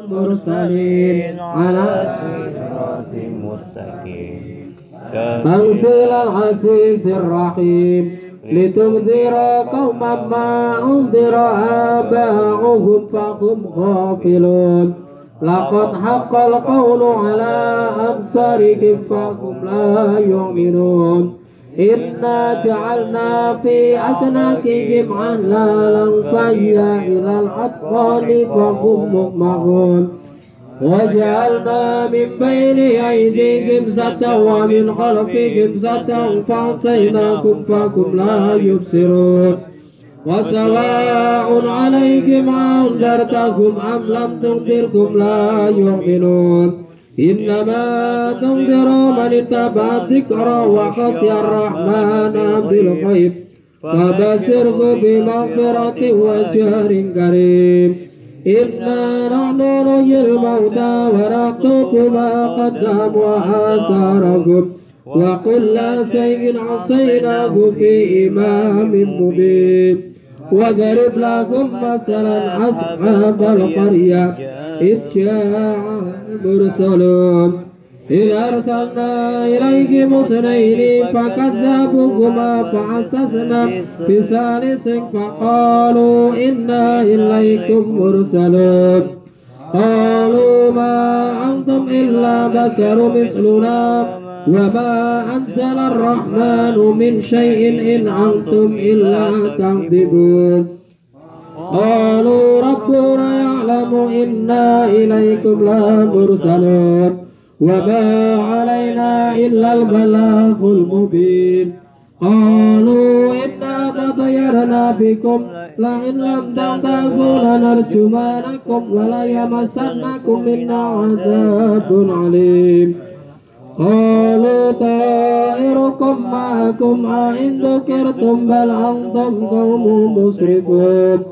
المرسلين على صراط مستقيم تنزيل العزيز الرحيم لتنذر قوما ما أنذر آباؤهم فهم غافلون لقد حق القول على أبصارهم فهم لا يؤمنون إنا جعلنا في أكناكهم أغلالا فهي إلى الأطفال فهم مؤمنون وجعلنا من بين أيديهم سدا ومن خلفهم سدا فعصيناكم فهم لا يبصرون وسواء عليكم أنذرتكم أم لم تنذركم لا يؤمنون إنما تنذر من اتبع الذكر وخشي الرحمن بالغيب فبشره بمغفرة وجهر كريم إنا نحن نحيي الموتى ونكتب ما قدموا وآثاركم وكل شيء عصيناه في إمام مبين وضرب لكم مثلا أصحاب القرية إذ مرسلون إذ أرسلنا إليهم اثنين فكذبوهما فعسسنا بثالث فقالوا إنا إليكم مرسلون قالوا ما أنتم إلا بشر مثلنا وما أنزل الرحمن من شيء إن أنتم إلا تكذبون Qalu rabbuna ya'lamu inna ilaikum la mursalun Wa ma alayna illa al-balaghul mubin Qalu inna tatayarana bikum La in lam tatagu lanarjumanakum Wa la yamasannakum minna azabun alim Qalu ta'irukum ma'akum A'indukirtum bal'antum kawmu musrifun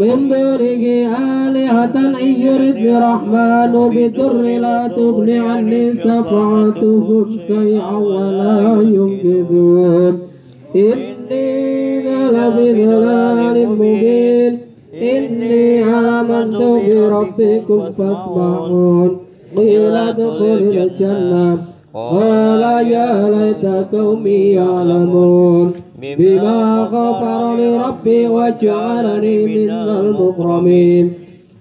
من دوره آلهة إن يرد الرحمن بدر لا تغن عني شفاعتهم شيئا ولا ينقذون إني لفي ضلال مبين إني آمنت بربكم فاسمعون قيل ادخل الجنة قال يا ليت قومي يعلمون بما غفر لربي وجعلني من المكرمين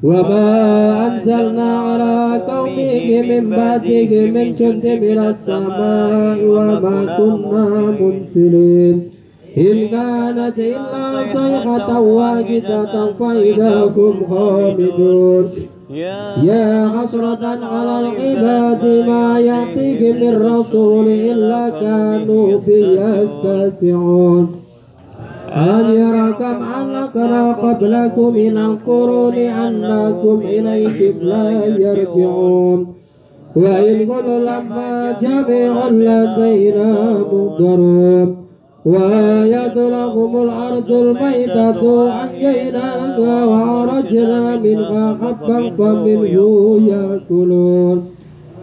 وما أنزلنا على قومه من بعده من جند من السماء وما كنا منزلين إن كانت إلا صيحة واحدة فإذا هم خامدون يا حسرة على العباد ما يأتيهم من رسول إلا كانوا في يستسعون أن يرى كم أهلكنا قبلكم من القرون أنكم إليهم لا يرجعون وإن كل لما جميع لدينا مقدرون ويطلقهم الأرض الميتة أحييناها وعرجنا منها حبا فمنه يأكلون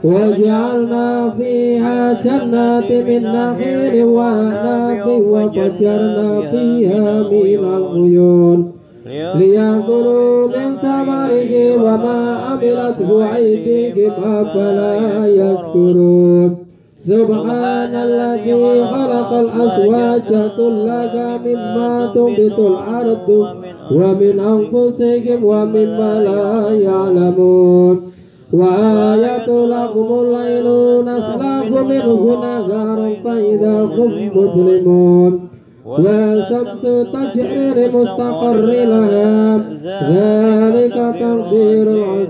وجعلنا فيها جنات من نخيل وأعناب وفجرنا فيها من العيون ليأكلوا من ثمره وما عملته أيديهم أفلا يشكرون Subhanallah lagi, harapan aswaja tullaga bimbah tungditul arutuh wamin wamin malayalamun. Wahaya tullago mulai lunas, lagu lindungunagaran faida humbud limun. Lain satu tajak ere mustakar rileham, relikatan biru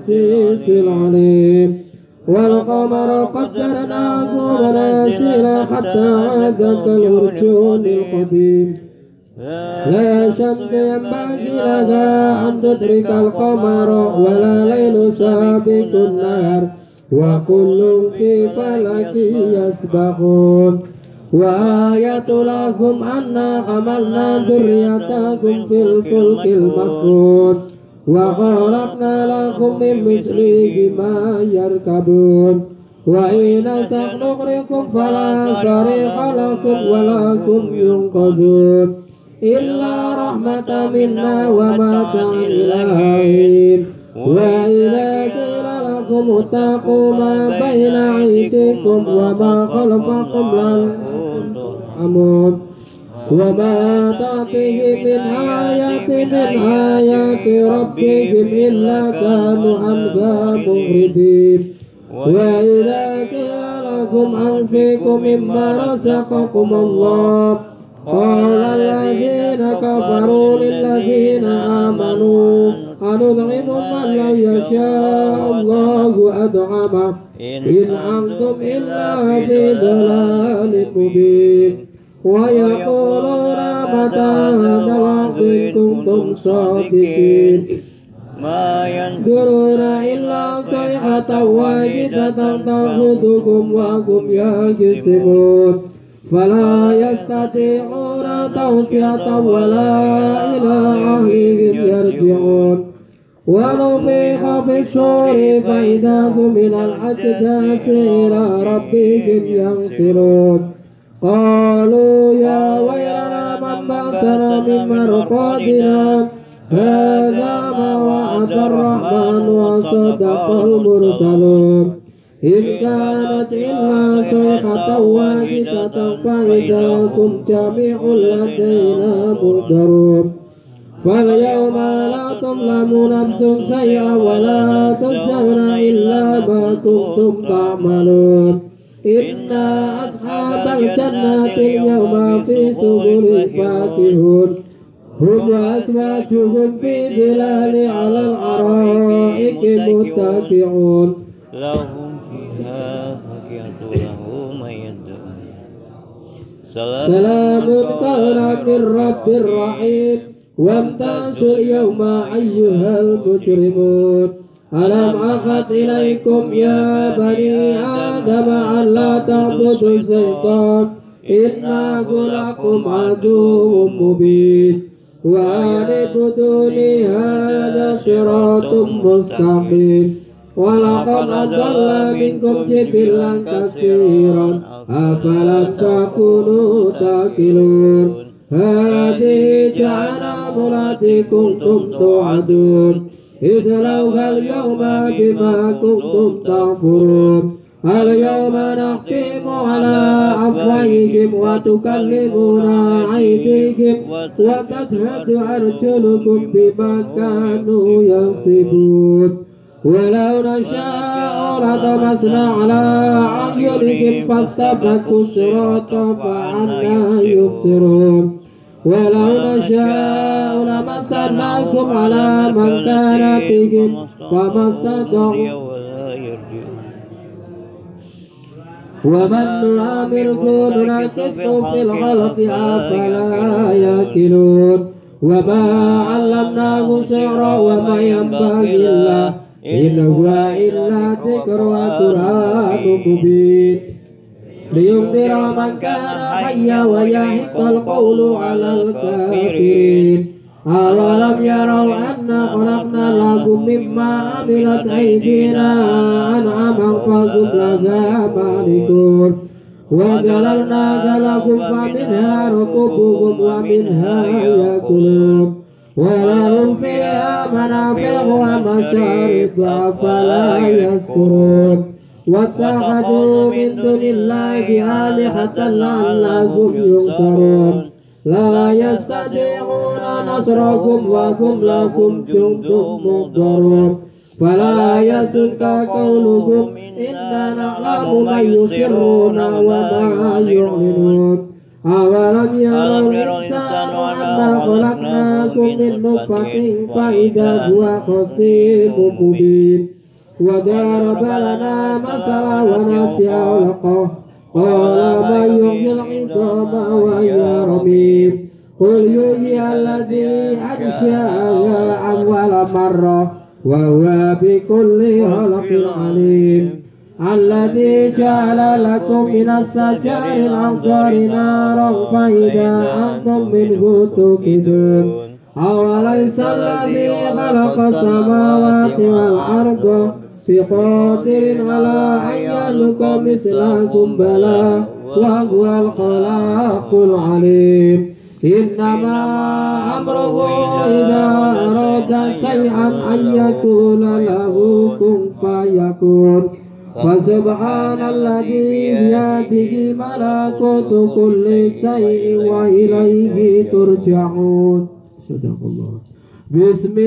والقمر قدرناه منازل حتى عاد كالعرجون القديم لا شمس ينبغي لها أن تدرك القمر ولا ليل سابق النهر وكل في فلك يسبحون وآية لهم أنا حملنا ذريتكم في الفلك المسكون wa khalaqna lakum min mislihi ma yarkabun wa in asaqnukrikum fala lakum wa lakum illa rahmatan minna wa matan ilahin wa ila kila lakum utaqu ma bayna wa ma khalafakum lakum amun wa ma ta'tihi min hayati min hayati rabbihim illa kanu amza muhridin wa ila kialakum anfikum imma rasakakum Allah Qala alladhina kafaru lilladhina amanu Anudhimu man la yasha'allahu ad'ama In antum illa fi dalalikubim Wahyakola rabata dalam kungkung sodikin Mayan Gurura illa sayhata wajid datang tahudukum wakum ya kisimun Fala yastati ura tausiyata wala ila ahlihim yarji'un Walau fi khafi syuri faidahu minal ajda sira rabbihim yang sirun Alu ya wa ya Inna ashabal jannati yawma fi subuli fatihun Hum asrajuhum fi dilali ala al-ara'iki mutafi'un Lahum fiha hakiatu lahum ayyadu'un Salamun qawla min rabbir yawma ayyuhal mujrimun ألم أخذ إليكم يا بني آدم ألا تعبدوا الشيطان إنه لكم عدو مبين وأن اعبدوني هذا صراط مستقيم ولقد أضل منكم جبلا كثيرا أفلا تكونوا تاكلون هذه جعل مراتكم كنتم توعدون اصلوها اليوم بما كنتم تغفرون اليوم نحكم على أفواههم وتكلمنا أيديهم وتشهد أرجلكم بما كانوا ينصبون ولو نشاء لطمسنا على أعينهم فاستبقوا الصراط فأنا يبصرون ولو نشاء لمسناكم على مكانتهم فما استطاعوا ومن نعمركم ننقصه في الخلق أفلا يأكلون وما علمناه شعرا وما ينبغي له إن هو إلا ذكر وقرآن مبين لينذر من كان حيا ويحق القول على الكافرين أولم يروا أنا خلقنا لكم مما عملت أيدينا أنعما فكم لها مالكون وجعلنا لكم فمنها ركوبكم ومنها يأكلون ولهم فيها منافع ومشارب أفلا يشكرون واتخذوا من دون الله آلهة لعلهم ينصرون لا يستطيعون نصركم وهم لكم جند مضرون فلا يسنك قولهم إنا نعلم ما يسرون وما يعلنون أولم يرى الإنسان أنا خلقناكم من نطفة فإذا هو خصيم مبين وضرب لنا مثلا ونسي خلقه قال من يحيي العظام وهي رميم قل يحيي الذي أنشأها أول مرة وهو بكل خلق عليم الذي جعل لكم من السجار الأخضر نارا فإذا أنتم منه توقدون أوليس الذي خلق السماوات والأرض fi qadirin ala ayyaluka mislahkum bala wa huwa al alim innama amruhu idha arada say'an ayyakuna lahukum fayakun فسبحان الذي بيده ملكوت كل شيء واليه ترجعون صدق الله بسم